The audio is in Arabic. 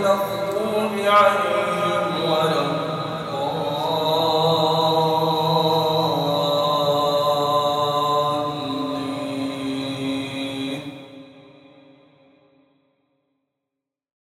المغضوب عليهم